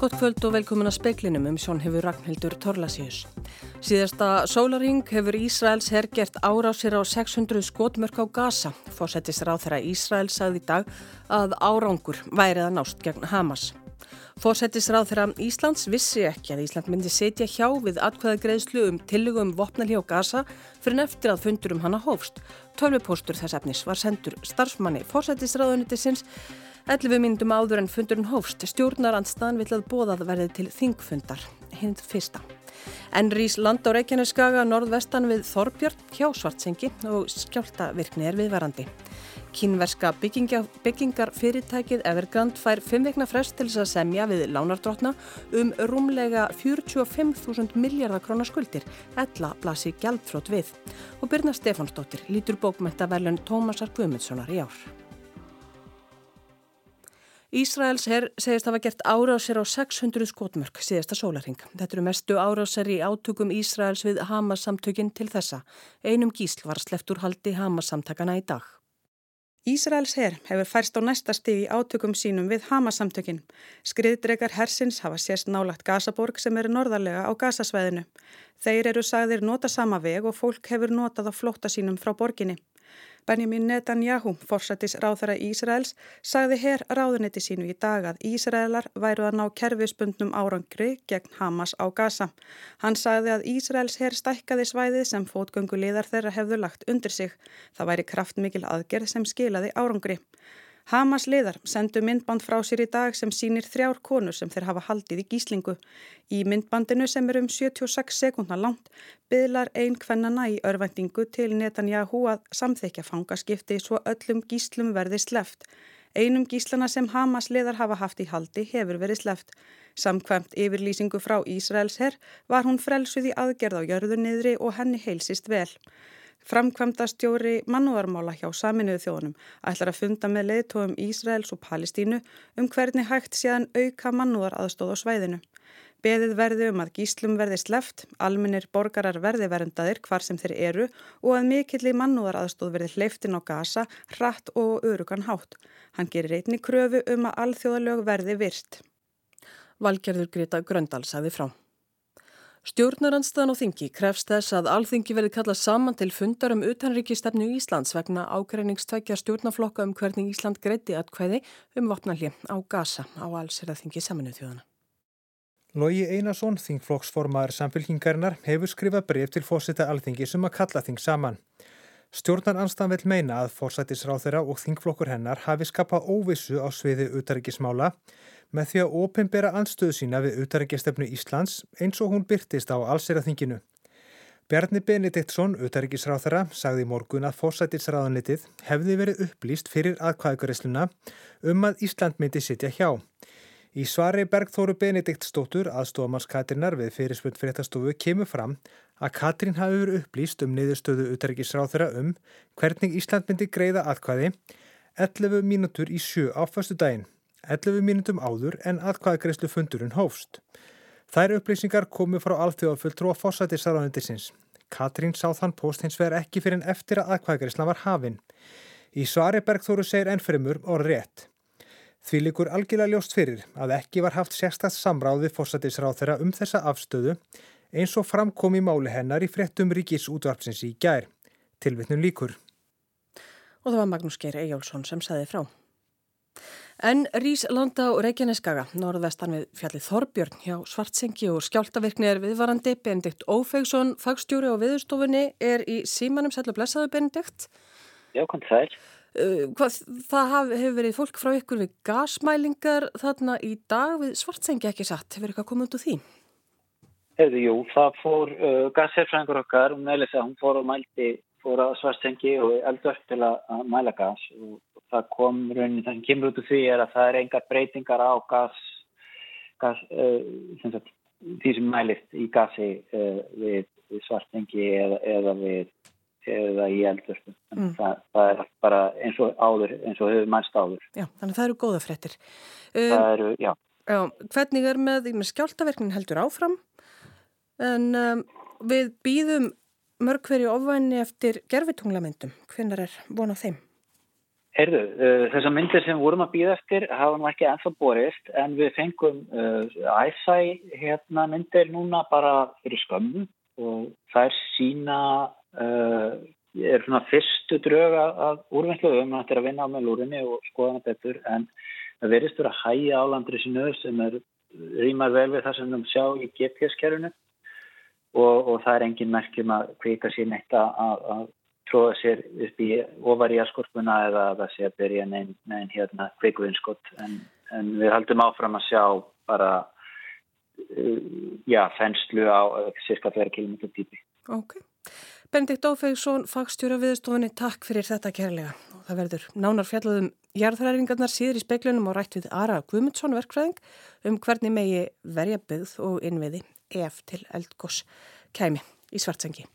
Gott kvöld og velkomin að speiklinum um sjón hefur Ragnhildur Torlasíus. Síðasta sólaring hefur Ísraels hergert árásir á 600 skotmörk á Gaza. Fórsetis ráð þeirra Ísraels sagði í dag að árangur værið að nást gegn Hamas. Fórsetis ráð þeirra Íslands vissi ekki að Ísland myndi setja hjá við atkvæða greiðslu um tillögum vopnalí á Gaza fyrir neftir að fundur um hana hófst. Tölvupóstur þess efnis var sendur starfsmanni fórsetisráðunitisins 11 mínutum áður en fundurinn hófst stjórnarandstaðan vill að bóðað verði til þingfundar, hinn fyrsta. En rýs land á Reykjaneskaga norðvestan við Þorbjörn hjá Svartsengi og skjáltavirkni er viðvarandi. Kínverska byggingarfyrirtækið Evergrand fær 5 vekna frest til þess að semja við lánardrótna um rúmlega 45.000 miljardar krónar skuldir, ella blasi gjaldfrót við. Og Byrna Stefánsdóttir lítur bókmenta velun Tómasar Guðmundssonar í ár. Ísraels herr segist hafa gert árásir á 600 skotmörk síðasta sólaring. Þetta eru mestu árásir í átökum Ísraels við Hamas samtökin til þessa. Einum gísl var sleppt úr haldi Hamas samtakana í dag. Ísraels herr hefur færst á næsta stíg í átökum sínum við Hamas samtökin. Skriðdregar hersins hafa sérst nálagt Gazaborg sem eru norðarlega á Gazasvæðinu. Þeir eru sagðir nota sama veg og fólk hefur notað á flótta sínum frá borginni. Benjamin Netanyahu, forsættis ráþara Ísraels, sagði hér ráðunetti sínu í dag að Ísraelar væru að ná kerfispundnum árangri gegn Hamas á Gaza. Hann sagði að Ísraels hér stækkaði svæðið sem fótgönguliðar þeirra hefðu lagt undir sig. Það væri kraftmikil aðgerð sem skilaði árangri. Hamas liðar sendu myndband frá sér í dag sem sínir þrjár konur sem þeir hafa haldið í gíslingu. Í myndbandinu sem er um 76 sekundar langt byðlar einn kvennana í örvendingu til Netanyahu að samþekja fangaskipti svo öllum gíslum verði sleft. Einum gíslana sem Hamas liðar hafa haft í haldi hefur verið sleft. Samkvæmt yfirlýsingu frá Ísraels herr var hún frelsuð í aðgerð á jörðunniðri og henni heilsist vel. Framkvæmda stjóri mannúðarmála hjá saminuðu þjóðunum ætlar að funda með leiðtóum Ísraels og Palestínu um hvernig hægt séðan auka mannúðar aðstóð á svæðinu. Beðið verði um að gíslum verði sleft, alminir borgarar verði verndaðir hvar sem þeir eru og að mikilli mannúðar aðstóð verði hleyftin á gasa, hratt og örugan hátt. Hann gerir einni kröfu um að alþjóðalög verði virst. Valgerður Greta Gröndal sagði frá. Stjórnaranstaðan á þingi krefst þess að alþingi verði kallað saman til fundar um utanríkistefnu Íslands vegna ágreiningstvækja stjórnaflokka um hvernig Ísland greiti atkvæði um vopnalli á Gaza á allseraþingi saminuð þjóðana. Lógi Einarsson, þingflokksformaður samfélkingarinnar, hefur skrifað breyf til fósita alþingi sem að kalla þing saman. Stjórnaranstaðan vil meina að fósætisráð þeirra og þingflokkur hennar hafi skapað óvissu á sviði utaríkismála með því að ópembera anstöðu sína við utaríkjastefnu Íslands eins og hún byrtist á allseraþinginu. Bjarni Benediktsson, utaríkisráþara, sagði í morgun að fósætisráðanlitið hefði verið upplýst fyrir aðkvæðugaresluna um að Ísland myndi sitja hjá. Í svari Bergþóru Benediktsdóttur aðstofamanns Katrínar við fyrirspund fréttastofu kemur fram að Katrín hafi verið upplýst um niðurstöðu utaríkisráþara um hvernig Ísland myndi greiða aðkvæði 11 mínútur í sjö á förstu daginn. 11 mínutum áður en aðkvæðagreyslu fundurinn hófst. Þær upplýsingar komu frá alþjóðafulltrú að fórsæti saránundisins. Katrín sá þann post hins vegar ekki fyrir en eftir að aðkvæðagreysla var hafinn. Í svari Bergþóru segir ennfremur og rétt. Því likur algjörlega ljóst fyrir að ekki var haft sérstast samráð við fórsætisráð þeirra um þessa afstöðu eins og framkom í máli hennar í frettum ríkis útvarpsins í gær. Tilvittnum líkur. Og það var Magnús Geir Ejjálsson sem saði frá. En Rís landa á Reykjaneskaga, norðvestan við fjallið Þorbjörn hjá Svartsengi og skjáltavirkni er viðvarandi. Benedikt Ófegsson, fagstjóri á viðurstofunni, er í símanum sætlu blessaðu Benedikt. Já, kom það er. Hvað, það haf, hefur verið fólk frá ykkur við gasmælingar þarna í dag við Svartsengi ekki satt. Hefur eitthvað komið út úr því? Hefur, jú, það fór uh, gasherfrængur okkar, hún meðlis að hún fór og mælti fór á Svartsengi og eldvört til að mæla gas og það kom raunin, það sem kemur út úr því er að það er engar breytingar á gas, gas uh, sem sagt, því sem mælist í gasi uh, við, við svartengi eða, eða, við, eða í eldvörstu. Mm. Það, það er bara eins og áður, eins og hefur mælst áður. Já, þannig að það eru góða frettir. Um, það eru, já. já. Hvernig er með, með skjáltaverknin heldur áfram? En um, við býðum mörg hverju ofvæni eftir gerfitunglamyndum. Hvernig er von á þeim? Heyrðu, uh, þessar myndir sem vorum að býða eftir hafa nú ekki ennþá borist en við fengum uh, æsæ hérna myndir núna bara fyrir skömmu og þær sína uh, er svona fyrstu dröga af úrvinnsluðum að þetta er að vinna á með lúrinni og skoða hana betur en það verist verið að hæja álandri sinu sem er rýmar vel við það sem við sjá í GPS-kerfunu og, og það er engin merkjum að kvika sér neitt að tróða sér upp í ofar í askorpuna eða að það sé að byrja neinn nein, hérna kveikuðinskott en, en við haldum áfram að sjá bara uh, já, fenslu á cirka fyrir kilómetru típi. Ok. Benedikt Ófegsson, fagstjóra viðstofunni, takk fyrir þetta kærlega. Og það verður nánar fjallaðum jarðræringarnar síður í speiklunum og rætt við Ara Guðmundsson verkfræðing um hvernig megi verja byggð og innviði ef til eldgós kæmi í svartsengi.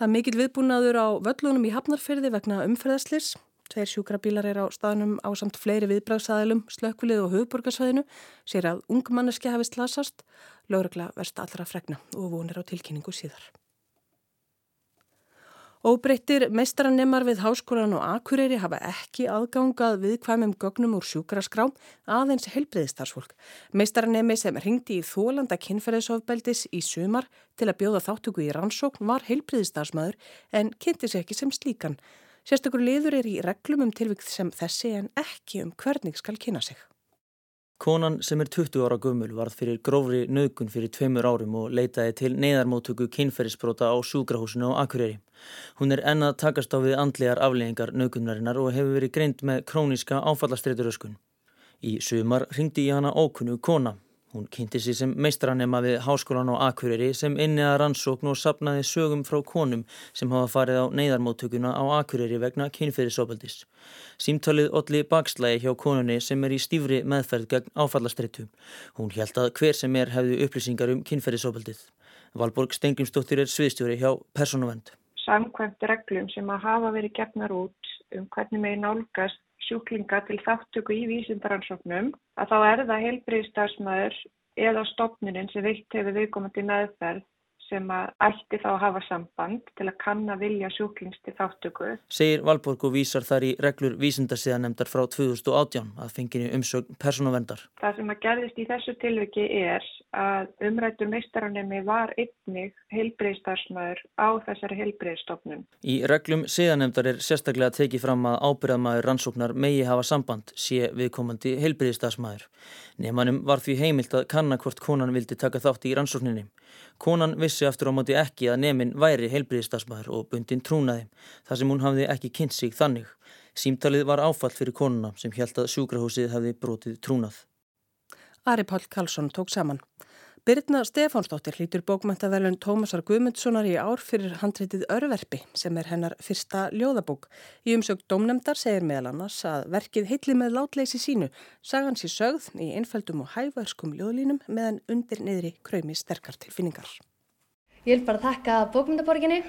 Það er mikill viðbúnaður á völlunum í Hafnarfyrði vegna umferðaslis. Tveir sjúkrabílar er á staðnum á samt fleiri viðbræðsæðilum, slökkvilið og höfuborgarsvæðinu, sér að ungmanneski hafi slasast, lögregla versta allra fregna og vonir á tilkynningu síðar. Óbreyttir meistranemar við Háskólan og Akureyri hafa ekki aðgangað viðkvæmum gögnum úr sjúkraskrám aðeins heilbreyðistarsfólk. Meistranemmi sem ringdi í þólanda kynferðisofbeldis í sumar til að bjóða þáttöku í rannsókn var heilbreyðistarsmaður en kynnti sér ekki sem slíkan. Sérstakur liður er í reglum um tilvíkt sem þessi en ekki um hvernig skal kynna sig. Konan sem er 20 ára gummul varð fyrir grófri nögun fyrir tveimur árum og leitaði til neyðarmótöku kynferðisbrota á sjúkrahúsinu á Akureyri. Hún er ennað takast á við andlegar afleggingar nögunarinnar og hefur verið greint með króniska áfallastreituröskun. Í sumar ringdi í hana ókunnu kona Hún kynnti sér sem meistranema við Háskólan og Akureyri sem inni að rannsókn og sapnaði sögum frá konum sem hafa farið á neyðarmóttökuna á Akureyri vegna kynferðisofaldis. Símtalið Olli Bakslægi hjá konunni sem er í stífri meðferð gegn áfallastreitu. Hún held að hver sem er hefði upplýsingar um kynferðisofaldið. Valborg Stengrimsdóttir er sviðstjóri hjá Personovend. Samkvæmt reglum sem að hafa verið gefnar út um hvernig megin nálgast sjúklinga til þáttöku í vísindaransóknum að þá er það heilbriðstarfsmæður eða stopninin sem vilt hefur viðkomandi meðferð sem að ætti þá að hafa samband til að kanna vilja sjúklings til þáttöku. Segir Valborg og vísar þar í reglur vísindarsíðanemdar frá 2018 að fenginu umsögn persónavendar. Það sem að gerðist í þessu tilviki er að umrættur meistaranemi var einnig heilbreyðstarfsmæður á þessari heilbreyðstofnun. Í reglum síðanemdar er sérstaklega tekið fram að ábyrðamæður rannsóknar megi hafa samband sé viðkomandi heilbreyðstarfsmæður. Nefnanum var því heimilt að kanna hvort konan vildi taka þátt í rannsókninni. Konan vissi aftur á móti ekki að nefnin væri heilbriðistasmaður og bundin trúnaði þar sem hún hafði ekki kynnt sig þannig. Símtalið var áfall fyrir konuna sem held að sjúkrahúsið hefði brotið trúnað. Ari Pál Karlsson tók saman. Birna Stefánsdóttir hlýtur bókmæntavelun Tómasar Guðmundssonar í ár fyrir handreitið Örverfi sem er hennar fyrsta ljóðabók. Í umsökt domnemdar segir meðal annars að verkið heitli með látleysi sínu sagan sér sögð í einfældum og hæfarskum ljóðlínum meðan undir niðri kröymi sterkar tilfinningar. Ég vil bara takka bókmyndaborginni,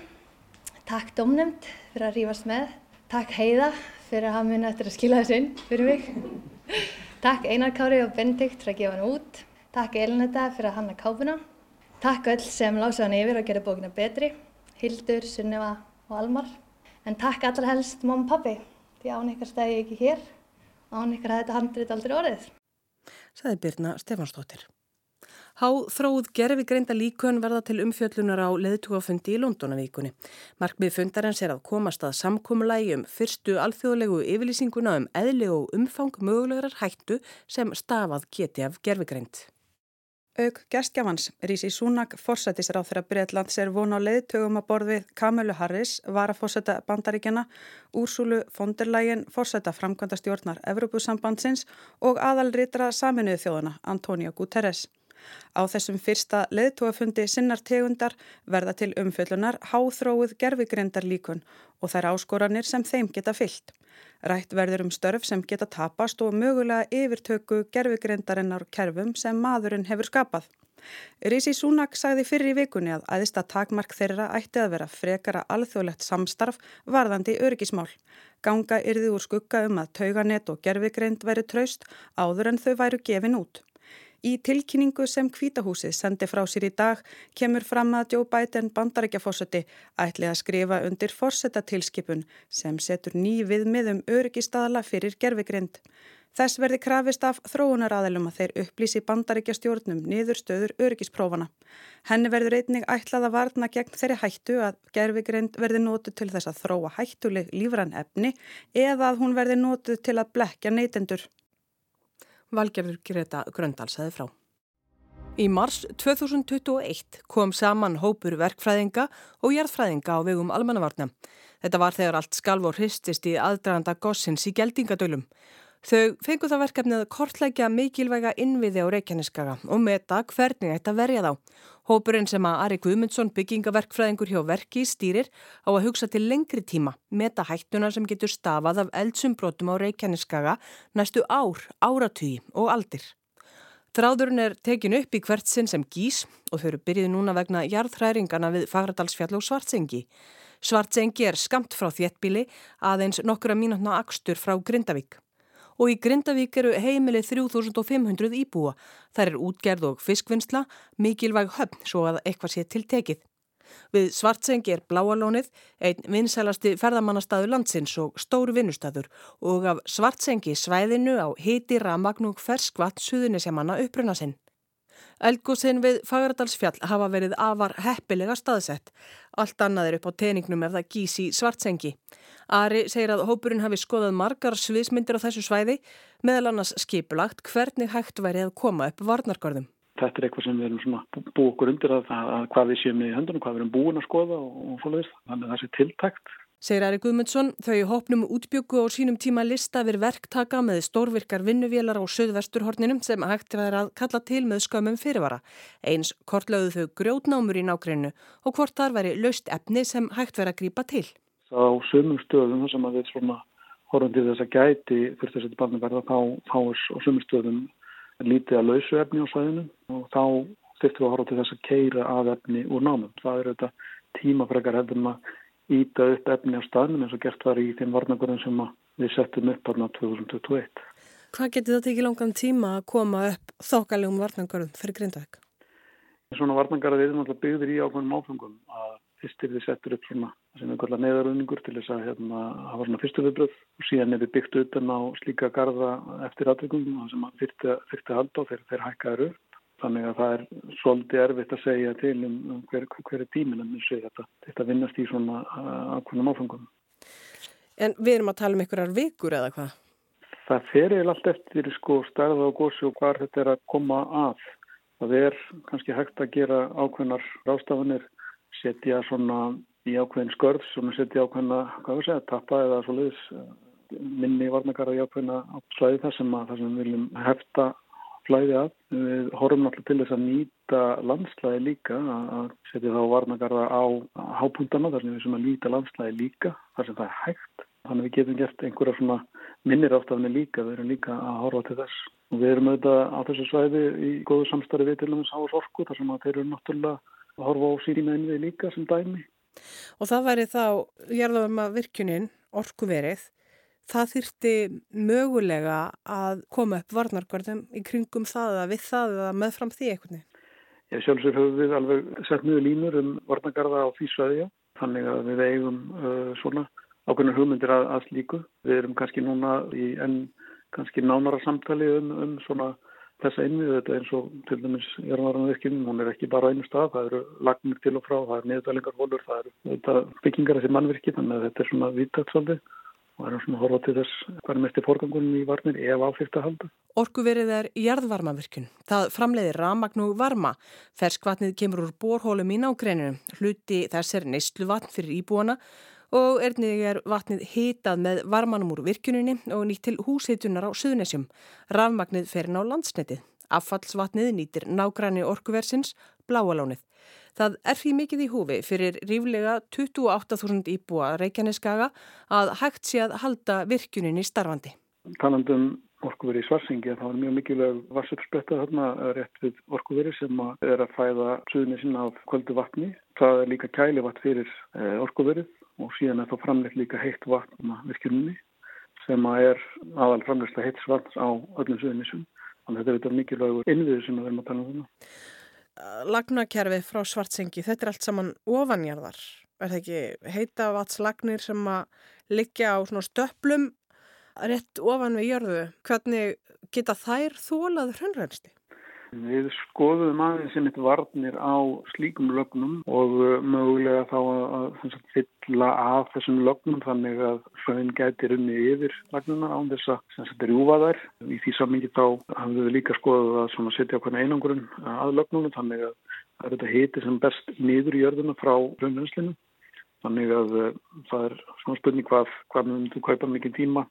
takk domnemd fyrir að rýfast með, takk Heiða fyrir að hafa minna eftir að skila þessu inn fyrir mig, takk Einar Kári og Benedikt fyrir að gefa hann út. Takk Elinetta fyrir að hanna kápuna. Takk öll sem lása hann yfir og gera bókina betri. Hildur, Sunneva og Almar. En takk allra helst mamma og pappi. Því án ykkar stæði ég ekki hér. Án ykkar að þetta handrið aldrei orðið. Saði Birna Stefansdóttir. Há þróð gerfi greinda líkun verða til umfjöllunar á leðtúafundi í Londónavíkunni. Markmið fundarins er að komast að samkómulægi um fyrstu alþjóðlegu yfirlýsinguna um eðli og umfang mögulegar hættu sem stafað geti af gerfi greind. Auk gerstgjafans Rísi Súnak, forsættisráð þeirra Breitlands er von á leiðtögum að borðið Kamilu Harris, varafórsætta bandaríkjana, Úrsúlu Fonderlægin, forsætta framkvæmda stjórnar Evrópusambandsins og aðalritra saminuðu þjóðana Antonio Guterres. Á þessum fyrsta leðtúafundi sinnar tegundar verða til umfjöllunar háþróið gerfigreindar líkun og þær áskoranir sem þeim geta fyllt. Rætt verður um störf sem geta tapast og mögulega yfirtöku gerfugreindarinnar kerfum sem maðurinn hefur skapað. Rísi Súnak sagði fyrir í vikunni að aðista takmark þeirra ætti að vera frekara alþjóðlegt samstarf varðandi örgismál. Ganga yrði úr skugga um að tauganett og gerfugreind veri traust áður en þau væru gefin út. Í tilkynningu sem kvítahúsið sendi frá sér í dag kemur fram að Joe Biden bandarækjafórseti ætli að skrifa undir fórsetatilskipun sem setur ný viðmiðum öryggistadala fyrir gerfigrind. Þess verði krafist af þróunaraðilum að þeir upplýsi bandaríkja stjórnum niður stöður örgisprófana. Henni verður einnig ætlað að varna gegn þeirri hættu að gerfigreind verði nótu til þess að þróa hættuleg lífran efni eða að hún verði nótu til að blekja neytendur. Valgerður Greta Gröndal saði frá. Í mars 2021 kom saman hópur verkfræðinga og jærðfræðinga á vegum almannavarna. Þetta var þegar allt skalv og hristist í aðdraganda gossins í geldingadölum. Þau fengu það verkefnið að kortlækja mikilvæga innviði á Reykjaneskaga og meta hvernig þetta verja þá. Hópurinn sem að Ari Guðmundsson byggingaverkfræðingur hjá verki stýrir á að hugsa til lengri tíma, meta hættuna sem getur stafað af eldsumbrotum á Reykjaneskaga næstu ár, áratugi og aldir. Þráðurinn er tekin upp í hvert sinn sem gís og þau eru byrjuð núna vegna jarðhræringana við Fagradalsfjall og Svartsengi. Svartsengi er skamt frá þéttbíli aðeins nokkura mínutna akstur frá Grindavík og í Grindavík eru heimilið 3500 íbúa. Það er útgerð og fiskvinnsla, mikilvæg höfn svo að eitthvað sé til tekið. Við Svartsengi er Bláalónið, einn vinsælasti ferðamannastaður landsins og stóru vinnustadur og af Svartsengi svæðinu á hiti ramagn og ferskvatt suðunisjamanna uppruna sinn. Elgósin við Fagradalsfjall hafa verið afar heppilega staðsett. Allt annað er upp á teiningnum ef það gís í svartsengi. Ari segir að hópurinn hafi skoðað margar sviðsmyndir á þessu svæði, meðal annars skipulagt hvernig hægt væri að koma upp varnargörðum. Þetta er eitthvað sem við erum búið okkur undir að, að hvað við séum í höndunum, hvað við erum búin að skoða og, og svoleiðis. Þannig að það sé tiltækt Segir Ari Guðmundsson, þau hópnum útbyggu á sínum tíma lista við verktaka með stórvirkar vinnuvélar á söðvesturhorninum sem hægt er að kalla til með skömmum fyrirvara. Eins kortlauðu þau grjótnámur í nákrennu og hvort þar væri laust efni sem hægt verið að grýpa til. Á sömum stöðum sem að við svona horfum til þess að gæti fyrir þess að þetta barni verða þá, er á sömum stöðum lítið að lausu efni á svæðinu og þá þurftum við að horfa til þess að keira að efni úr námum. Það er þetta tímafrekar hefðum að íta upp efni á staðnum eins og gert var í þeim varnagurinn sem við settum upp aðna 2021. Hvað getur þetta ekki langan tíma að koma upp þokkalegum varnagurinn fyrir Grindavík? Svona varnagarað er náttúrulega byggður í ákveðnum áfengum að fyrst er þið settur upp svona sem kallar neðaröðningur til þess að hérna, hafa svona fyrstu viðbröð og síðan er við byggt utan á slíka garda eftir aðveikum sem þurfti að halda og þeir, þeir hækkaður upp Þannig að það er svolítið erfitt að segja til um, um hver, hver er tímin en þetta, þetta vinnast í svona ákveðnum áfengum. En við erum að tala um einhverjar vikur eða hvað? Það ferir allt eftir sko starða og gósi og hvað þetta er að koma að. Það er kannski hægt að gera ákveðnar rástafanir, setja svona í ákveðin skörð, svona setja ákveðna, hvað við segja, tappa eða svo leiðis minni varnakara í ákveðna slæði þar sem, að, þar sem við viljum hefta flæði að. Við horfum náttúrulega til þess að nýta landslæði líka, að setja þá varnagarða á hápuntana þar sem við sem að nýta landslæði líka, þar sem það er hægt. Þannig að við getum gert einhverja svona minnir ástafni líka, við erum líka að horfa til þess. Og við erum auðvitað á þessu svæði í góðu samstarfi við til dæmis Háas Orku, þar sem þeir eru náttúrulega að horfa á sína innvið líka sem dæmi. Og það væri þá, gerðum að virkunin, orkuverið, það þyrti mögulega að koma upp varnarkvörðum í kringum það að við það að meðfram því eitthvað? Ég sjálfsög höfum við alveg sett mjög línur um varnargarða á því svæðja þannig að við eigum uh, svona ákveðnur hugmyndir að, að slíku. Við erum kannski núna í enn kannski nánara samtali um, um svona þessa innvið þetta eins og til dæmis Jörnvaranavirkjum, hún er ekki bara einu stað, það eru lagnir til og frá, það er neðdalingarhólur, það eru byggingar þessi mannvirki. Þannig að þetta er svona viðtaksaldið og erum svona horfað til þess er mest í forgangunum í varnir ef áfyrst að halda. Orkuverið er jarðvarmavirkun. Það framleiðir ramagn og varma. Ferskvatnið kemur úr borhólum í nágreininu. Hluti þess er neyslu vatn fyrir íbúana og ernig er vatnið hitað með varmanum úr virkuninni og nýtt til húsheitunar á suðnesjum. Rafmagnið fer ná landsnetið. Affallsvatnið nýtir nágræni orkuversins bláalónið. Það er því mikið í húfi fyrir ríflega 28.000 íbúa Reykjaneskaga að hægt sé að halda virkuninni starfandi. Talandum orkuveri í Svarsingi þá er mjög mikilvæg vassupspretta þarna rétt við orkuveri sem er að fæða suðinni sinna af kvöldu vatni. Það er líka kæli vatn fyrir eh, orkuverið og síðan er þá framleitt líka heitt vatn virkuninni sem er aðal framleista heitsvatns á öllum suðinni sinna. Þannig að þetta er mikilvægur innviður sem við verðum að tala um það. Lagnakerfið frá svartsengi, þetta er allt saman ofanjarðar. Er það ekki heita vatslagnir sem að liggja á svona stöplum rétt ofan við jörðu? Hvernig geta þær þólað hrönnrænsti? Við skoðum aðeins sem eitthvað varnir á slíkum lögnum og uh, mögulega þá að, fylla af þessum lögnum þannig að hraun gæti runni yfir lagnuna án þess að rjúfa þær. Í því samingi þá hafum við líka skoðað að setja okkur einangurinn að lögnunum þannig að þetta hiti sem best niður í jörðuna frá hraunvinslinu. Þannig að uh, það er svona spurning hvað, hvað myndu þú kaupa mikið tíma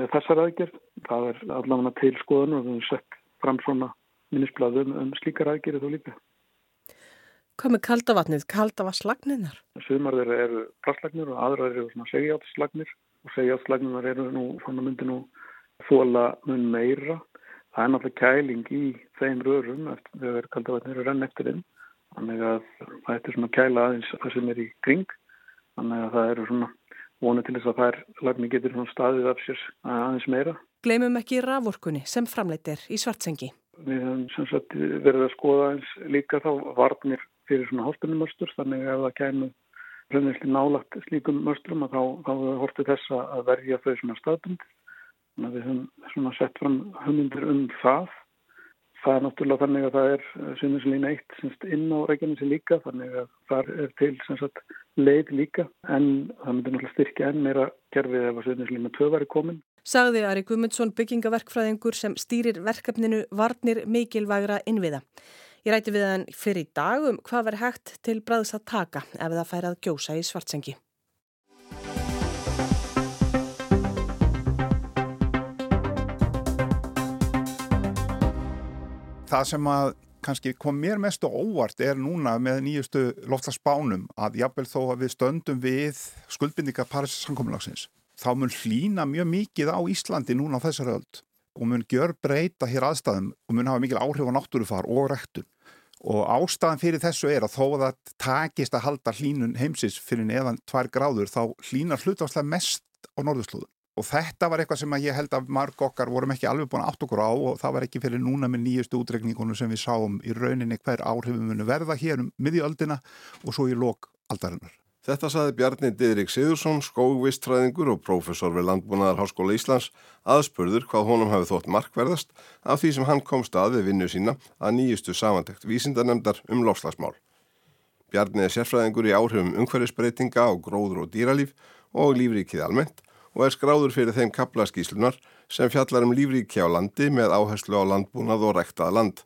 með þessar aðgerð. Það er allavega til skoðan og við hefum sett fram svona minnisbladum um slíkar aðgerið þó líka. Hvað með kaldavatnið? Kaldavaslagnirnar? Sumar þeirra eru plastlagnir og aðrar eru svona segjátslagnir og segjátslagnirnar eru nú, svona myndi nú þóla mun meira. Það er náttúrulega kæling í þeim rörum eftir þegar kaldavatnir eru renn eftir þeim. Þannig að það er svona kæla aðeins það sem er í kring. Þannig að það eru svona vonið til þess að þær lagnir getur svona staðið af sér aðeins meira. Gleimum ekki raforkunni sem framleitir í svartsengi. Við höfum sagt, verið að skoða eins líka þá varnir fyrir svona hálpunumörstur þannig að ef það kemur hrjóðnisli nálagt slíkum mörsturum að þá, þá hortu þess að verja þau svona staðbund. Þannig að við höfum svona sett fram hugmyndir um það. Það er náttúrulega þannig að það er sunnusleina eitt semst inn á Reykjanesi líka þannig að það er til sagt, leið líka en það myndir náttúrulega styrkja enn meira kerfið ef að sunnusleina tvö væri komin sagði Ari Gumundsson byggingaverkfræðingur sem stýrir verkefninu Varnir mikilvægra innviða. Ég ræti við hann fyrir í dag um hvað verður hægt til bræðs að taka ef það fær að gjósa í svartsengi. Það sem að kannski kom mér mest og óvart er núna með nýjustu loftlagsbánum að jafnvel þó að við stöndum við skuldbindinga Paris sankominlagsins þá mun hlína mjög mikið á Íslandi núna á þessari öld og mun gjör breyta hér aðstæðum og mun hafa mikil áhrif á náttúrufar og rektun og ástæðan fyrir þessu er að þó að það takist að halda hlínun heimsins fyrir neðan tvær gráður þá hlínar hlutvarslega mest á norðurslóðum og þetta var eitthvað sem ég held að marg okkar vorum ekki alveg búin átt okkur á og það var ekki fyrir núna með nýjustu útregningunum sem við sáum í rauninni hver áhrifum munu verða hér um miðjöldina og svo í lok aldarinnar. Þetta saði Bjarni Didrik Sigursson, skóvistræðingur og prófessor við Landbúnaðar Háskóla Íslands aðspurður hvað honum hafi þótt markverðast af því sem hann kom stað við vinnu sína að nýjustu samantekt vísindanemdar um lofslagsmál. Bjarni er sérfræðingur í áhrifum umhverfisbreytinga á gróður og dýralíf og lífríkið almennt og er skráður fyrir þeim kaplaskíslunar sem fjallar um lífríki á landi með áherslu á landbúnað og rektað land.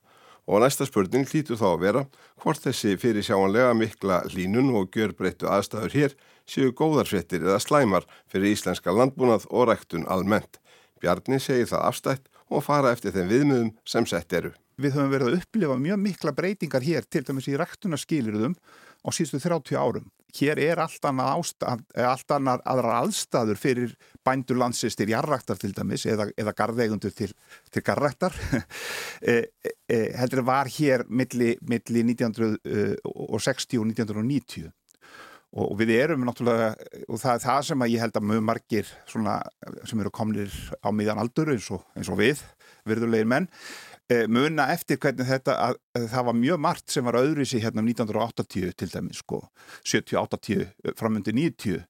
Og næsta spurning hlýtur þá að vera hvort þessi fyrir sjáanlega mikla hlínun og gjörbreyttu aðstæður hér séu góðarfrettir eða slæmar fyrir íslenska landbúnað og ræktun almennt. Bjarni segir það afstætt og fara eftir þeim viðmiðum sem sett eru. Við höfum verið að upplifa mjög mikla breytingar hér til dæmis í ræktunarskilirðum á síðustu 30 árum hér er allt aðra aðstæður fyrir bændur landsins til jarræktar til dæmis eða, eða garðeigundur til, til garræktar e, e, heldur var hér milli, milli 1960 og 1990 og við erum náttúrulega og það er það sem ég held að mjög margir svona, sem eru komnir á miðjan aldur eins og, eins og við, virðulegir menn Eh, muna eftir hvernig þetta að, að það var mjög margt sem var öðru sér hérna um 1980 til dæmis sko. 70-80 eh, framundi 90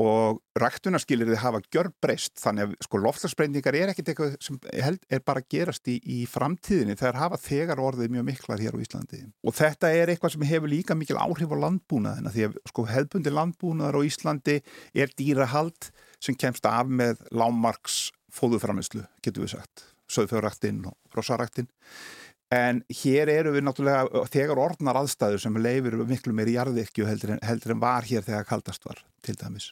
og ræktunarskilir þið hafa gjör breyst þannig að sko loftlagsbreyningar er ekkert eitthvað sem held, er bara gerast í, í framtíðinni. Þegar hafa þegar orðið mjög miklar hér á Íslandi. Og þetta er eitthvað sem hefur líka mikil áhrif á landbúnaðina því að sko hefbundi landbúnaðar á Íslandi er dýrahald sem kemst af með lámarks fóðuframislu getur við sagt söðfjörræktinn og rosaræktinn en hér eru við náttúrulega þegar orðnar aðstæður sem leifir miklu meiri jarðirkju heldur, heldur en var hér þegar kaldast var til dæmis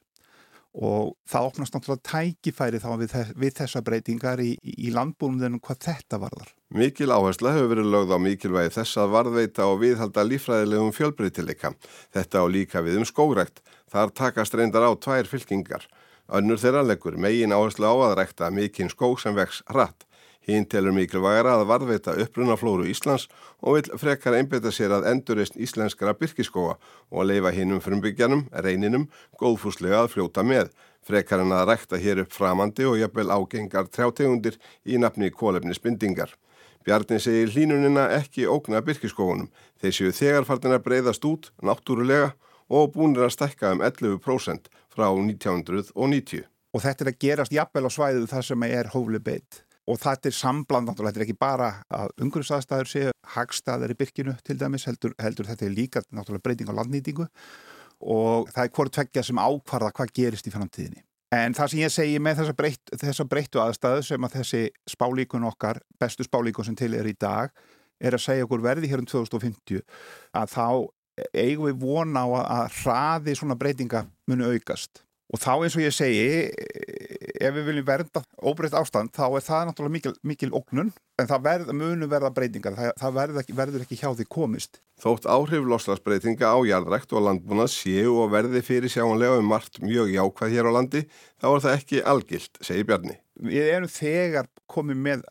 og það opnast náttúrulega tækifæri þá við, við þessa breytingar í, í landbúnum hvað þetta varðar. Mikil áhersla hefur verið lögð á mikilvægi þess að varðveita og viðhalda lífræðilegum fjölbreytileika. Þetta á líka við um skógrekt. Þar takast reyndar á tvær fylkingar. Önnur þeirra leggur megin áherslu á að rekta mikinn skóg sem vex hratt. Hinn telur mikilvægara að varðveita upprunaflóru Íslands og vil frekar einbeta sér að endurist íslenskara byrkiskóa og að leifa hinnum frumbyggjanum, reyninum, góðfúslega að fljóta með, frekar en að rækta hér upp framandi og jafnvel ágengar trjátegundir í nafni kólefnisbindingar. Bjarni segir hlínunina ekki ógna byrkiskógunum. Þeir séu þegarfartin að breyðast út, náttúrulega, og búinir að stekka um 11% frá 1990. Og þetta er að gerast jafnvel á svæðu þar sem er hófli beitt. Og þetta er sambland, náttúrulega, þetta er ekki bara að umhverfisastæður séu hagstaðar í byrkinu til dæmis, heldur, heldur þetta er líka náttúrulega breyting á landnýtingu og það er hvort tveggja sem ákvarða hvað gerist í framtíðinni. En það sem ég segi með þessa, breytt, þessa breyttu aðstæðu sem að þessi spálíkun okkar, bestu spálíkun sem til er í dag, er að segja okkur verði hér um 2050 að þá eigum við vona á að hraði svona breytinga muni aukast. Og þá eins og ég segi, ef við viljum verða óbreytt ástand, þá er það náttúrulega mikil, mikil ógnun, en það verð, munu verða breytingar, það, það verður, ekki, verður ekki hjá því komist. Þótt áhrif loslasbreytinga á jarðrækt og landbúnað séu og verði fyrir sjáanlega um margt mjög jákvæð hér á landi, þá er það ekki algilt, segir Bjarni. Við erum þegar komið með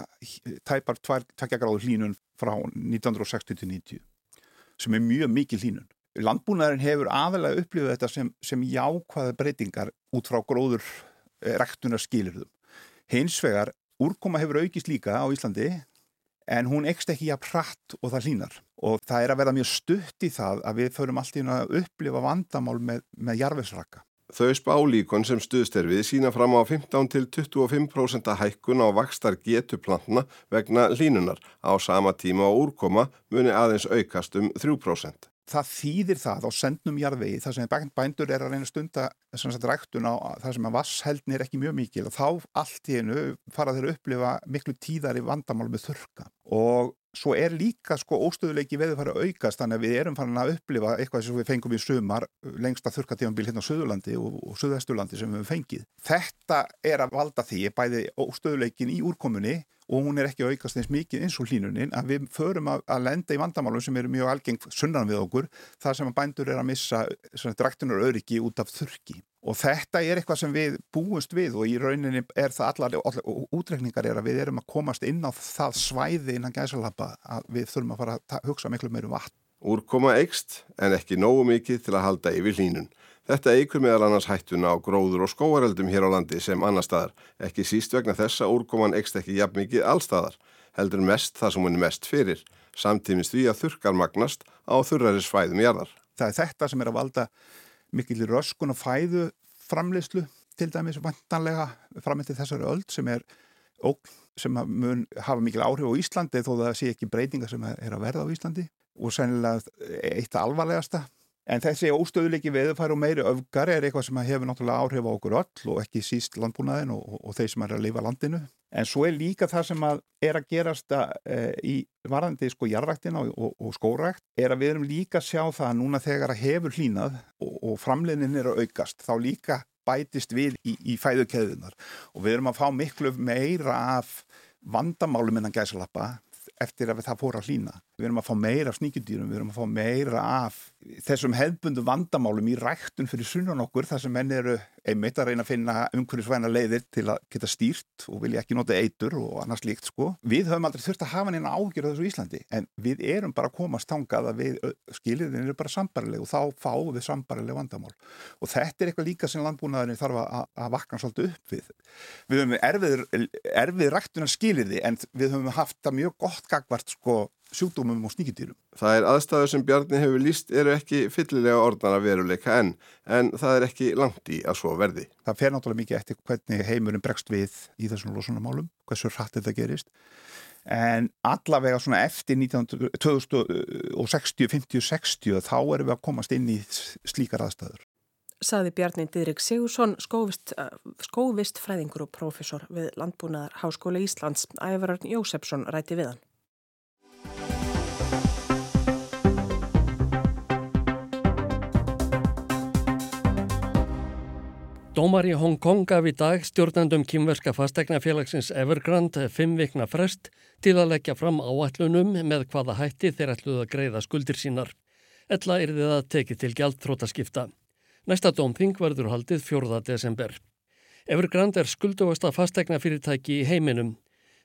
tæpar tveggjagraður hlínun frá 1960-90, sem er mjög mikil hlínun. Landbúnaðurinn hefur aðalega upplifið þetta sem, sem jákvæða breytingar út frá gróður Eh, ræktunar skilirðum. Hins vegar, úrkoma hefur aukist líka á Íslandi en hún ekst ekki jafn hratt og það hlínar og það er að verða mjög stutt í það að við förum alltaf inn að upplifa vandamál með, með jarfisraka. Þau spálíkon sem stuðsterfið sína fram á 15-25% hækkun á vakstar getuplantna vegna línunar á sama tíma og úrkoma muni aðeins aukast um 3% það þýðir það á sendnum jarðvegi þar sem bændur er að reyna stunda þess að ræktun á þar sem að vasshældni er ekki mjög mikil og þá allt í hennu fara þeir að upplifa miklu tíðari vandamál með þurka og svo er líka sko óstöðuleiki veður fara að aukast þannig að við erum farin að upplifa eitthvað sem við fengum í sumar lengsta þurkatífambil hérna á Suðurlandi og, og Suðvesturlandi sem við fengið. Þetta er að valda því bæði óstöðuleikin í úrkomunni og hún er ekki aukast eins mikið eins og hlínunin að við förum að, að lenda í vandamálum sem eru mjög algeng sunnan við okkur þar sem að bændur er að missa dræktunar öryggi út af þurki og þetta er eitthvað sem við búumst við og í rauninni er það allar, allar útrekningar er að við erum að komast inn á það svæði innan gæsalappa að við þurfum að fara að hugsa miklu meirum vatn. Úrkoma eikst en ekki nógu mikið til að halda yfir hlínun. Þetta eikur meðal annars hættuna á gróður og skóareldum hér á landi sem annar staðar, ekki síst vegna þess að úrkoman ekst ekki jafn mikið allstaðar, heldur mest það sem hún er mest fyrir, samtímins því að þurkar magnast á þurraris fæðum jarðar. Það er þetta sem er að valda mikil röskun og fæðu framleyslu til dæmis vantanlega framöndi þessari öll sem er ógn sem mun hafa mikil áhrif á Íslandi þó það sé ekki breytinga sem er að verða á Íslandi. Og sennilega eitt alvarlegasta En þessi óstöðuleiki veðufæri og meiri öfgar er eitthvað sem hefur náttúrulega áhrif á okkur öll og ekki síst landbúnaðin og, og, og þeir sem er að lifa landinu. En svo er líka það sem að er að gerast að, e, í varandi sko jarræktina og, og skórækt er að við erum líka að sjá það að núna þegar að hefur hlínað og framleinin er að aukast þá líka bætist við í, í fæðukeðunar og við erum að fá miklu meira af vandamálum innan gæsalappa eftir að það fór að hlýna. Við erum að fá meira af sníkjudýrum, við erum að fá meira af þessum hefbundu vandamálum í ræktun fyrir sunnan okkur þar sem menn eru einmitt að reyna að finna umhverfisvæna leiðir til að geta stýrt og vilja ekki nota eitur og annars líkt sko. Við höfum aldrei þurft að hafa neina ágjörð þessu Íslandi en við erum bara að komast tangað að við skilirinn eru bara sambarileg og þá fáum við sambarileg vandamál og þetta er eitthvað líka sem landbúnaðurinn þarf að, að vakna svolítið upp við. Við höfum erfið, erfið ræktunar skilirði en við höfum haft það mjög gott gagvart sko sjúkdómum og sníkjutýrum. Það er aðstæður sem Bjarni hefur líst eru ekki fyllilega orðnara veruleika enn, en það er ekki langt í að svo verði. Það fer náttúrulega mikið eftir hvernig heimurinn bregst við í þessum losunamálum, hversu hratt þetta gerist, en allavega svona eftir 2060, 50, 60 þá erum við að komast inn í slíkar aðstæður. Saði Bjarni Didrik Sigursson, skóvist, skóvist fræðingur og profesor við Landbúnaðar Háskóla Íslands, Ævararn Jósefsson ræti við hann. Dómar í Hong Kong gaf í dag stjórnandum kymverska fastegnafélagsins Evergrande fimm vikna frest til að leggja fram áætlunum með hvaða hætti þeir ætluð að greiða skuldir sínar. Ella er þið að tekið til gjaldþrótaskipta. Næsta dómþing verður haldið 4. desember. Evergrande er skulduvasta fastegnafyrirtæki í heiminum.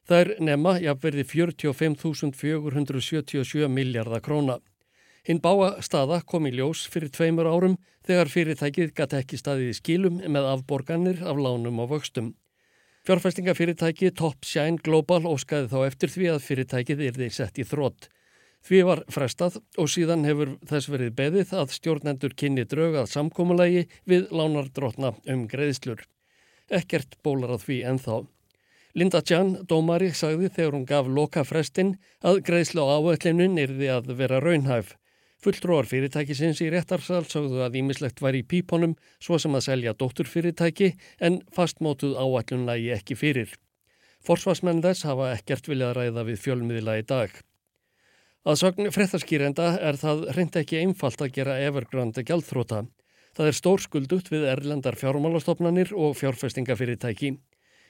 Það er nema jafnverði 45.477 miljardar króna. Hinn báa staða kom í ljós fyrir tveimur árum þegar fyrirtækið gæti ekki staðið í skilum með afborganir af lánum og vöxtum. Fjárfæstingafyrirtæki Top Shine Global óskaði þá eftir því að fyrirtækið er þeir sett í þrótt. Því var frestað og síðan hefur þess verið beðið að stjórnendur kynni draugað samkómulagi við lánardrótna um greiðslur. Ekkert bólar að því ennþá. Linda Jan, dómari, sagði þegar hún gaf loka frestinn að greiðslu á áöllinin er því að vera raunhæf. Fulltróar fyrirtækisins í réttarsal sagðu að ímislegt var í píponum svo sem að selja dótturfyrirtæki en fastmótuð áallun lægi ekki fyrir. Forsvarsmenn þess hafa ekkert viljað ræða við fjölmiðila í dag. Að sögn frettarskýrenda er það reynd ekki einfalt að gera evergrandi gjaldþróta. Það er stór skuldutt við erlendar fjármálastofnanir og fjárfestingafyrirtæki.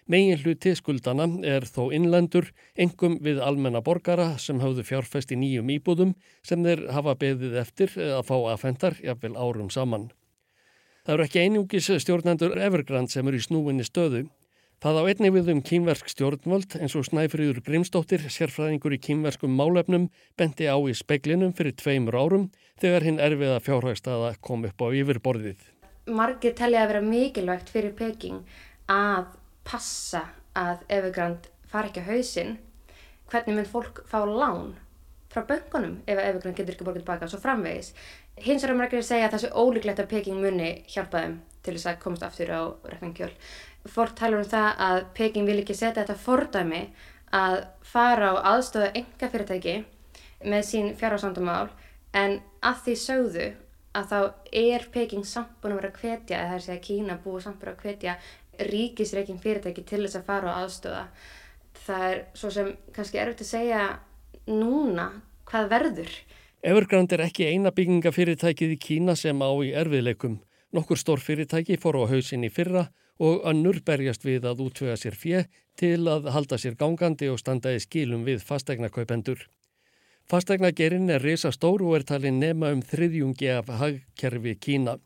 Megin hluti skuldana er þó innlendur, engum við almenna borgara sem hafðu fjárfest í nýjum íbúðum sem þeir hafa beðið eftir að fá aðfendar jafnvel árum saman. Það eru ekki einungis stjórnendur Evergrand sem eru í snúinni stöðu. Það á einni við um kýmversk stjórnvöld eins og Snæfriður Grimstóttir, sérfræðingur í kýmverskum málefnum, bendi á í speiklinum fyrir tveimur árum þegar hinn erfiða fjárhagstaða kom upp á yfirborðið. Margir telja að vera mikilvægt fyrir Peking að passa að Evergrand far ekki á hausin hvernig mun fólk fá lán frá böngunum ef Evergrand getur ekki borgað tilbaka svo framvegis. Hins vegar margir segja að það sé ólíklegt að Peking muni hjálpa þeim til þess að komast aftur á rekningkjöl. Fórt talur um það að Peking vil ekki setja þetta fordæmi að fara á aðstöða enga fyrirtæki með sín fjárhársandumál en að því sögðu að þá er Peking samt búin að vera að hvetja eða það er að Kína búið samt búin að hvetja ríkisreikin fyrirtæki til þess að fara á aðstöða. Það er svo sem kannski erfitt að segja núna hvað verður. Evergrand er ekki eina byggingafyrirtækið í Kína sem á í erfiðleikum. Nokkur stór fyrirtæki fór á hausin í fyrra og önnur berjast við að útvöga sér fjö til að halda sér gangandi og standa í skilum við fastegnakaupendur. Fastegnagerinn er reysa stór og er talin nema um þriðjungi af hagkerfi Kína.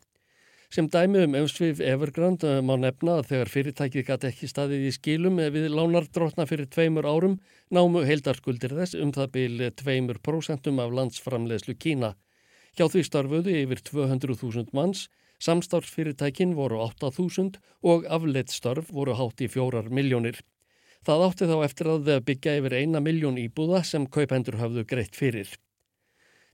Sem dæmi um umsvið Evergrand má nefna að þegar fyrirtækið gæti ekki staðið í skilum við lánardrótna fyrir tveimur árum námu heildarskuldir þess um það byrju tveimur prósentum af landsframlegslu Kína. Hjá því starfuðu yfir 200.000 manns, samstarfsfyrirtækin voru 8.000 og afleitt starf voru hátt í fjórar miljónir. Það átti þá eftir að byggja yfir eina miljón íbúða sem kaupendur hafðu greitt fyrir.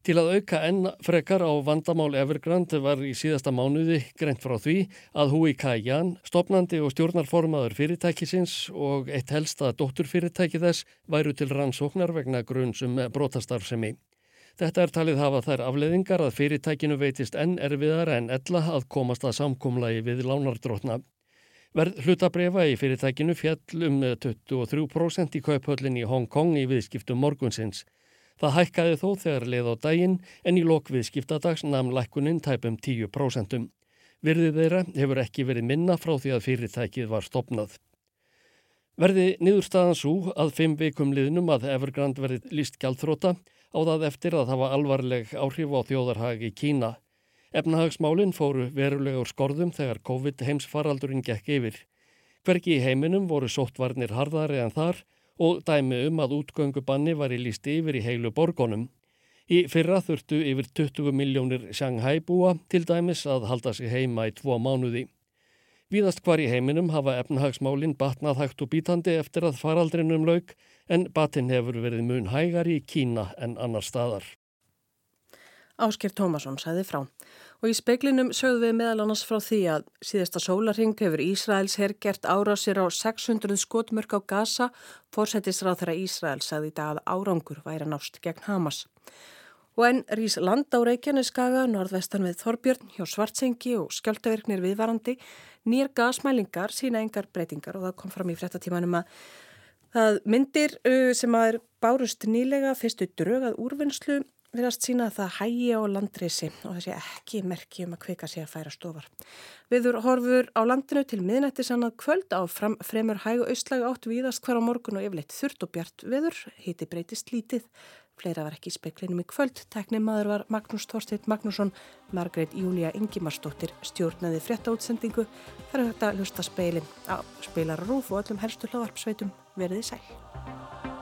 Til að auka enn frekar á vandamál Evergrand var í síðasta mánuði greint frá því að Hui Kai-jan, stopnandi og stjórnarformaður fyrirtækisins og eitt helsta dótturfyrirtæki þess væru til rannsóknar vegna grunnsum brotastarfsemi. Þetta er talið hafa þær afleðingar að fyrirtækinu veitist enn erfiðar en ella að komast að samkumlagi við lánardrótna. Verð hlutabrefa í fyrirtækinu fjall um 23% í kauphöllin í Hong Kong í viðskiptum morgunsins. Það hækkaði þó þegar leið á daginn en í lokvið skiptadags namn lækkunin tæpum 10%. Virðið þeirra hefur ekki verið minna frá því að fyrirtækið var stopnað. Verði niðurstaðan svo að fimm vikum liðnum að Evergrand verið líst gjaldþróta á það eftir að hafa alvarleg áhrif á þjóðarhag í Kína. Efnahagsmálinn fóru verulegur skorðum þegar COVID heimsfaraldurinn gekk yfir. Hverki í heiminum voru sóttvarnir harðari en þar og dæmi um að útgöngubanni var í lísti yfir í heilu borgonum. Í fyrra þurftu yfir 20 miljónir Shanghai búa til dæmis að halda sig heima í tvo mánuði. Víðast hvar í heiminum hafa efnahagsmálinn batnað hægt og bítandi eftir að faraldrinum lauk en batinn hefur verið mun hægar í Kína en annar staðar. Ásker Tómasson sæði frá. Og í speklinum sögðu við meðal annars frá því að síðasta sólarhing hefur Ísraels herr gert árásir á 600 skotmörk á Gaza, fórsættisráð þeirra Ísraels sagði í dag að árangur væri nást gegn Hamas. Og enn rýs land á Reykjaneskaga, norðvestan við Þorbjörn, hjá Svartsengi og skjöldaverknir viðvarandi, nýr gasmælingar sína engar breytingar og það kom fram í frettatímanum að það myndir sem að er bárust nýlega fyrstu drögað úrvinnslu viðast sína að það hægi á landrisi og þessi ekki merki um að kvika sig að færa stofar. Viður horfur á landinu til miðnættis annað kvöld á fram, fremur hægu austlægu átt viðast hver á morgun og yfirleitt þurrt og bjart viður, hiti breytist lítið. Fleira var ekki í speklinum í kvöld. Tekni maður var Magnús Þorsteit Magnússon, Margreit Júlia Ingimarsdóttir stjórnaði frétta útsendingu. Það er hægt að lusta speilin á spilararúf og öllum helstu hlaðarpsveitum verðið sæl.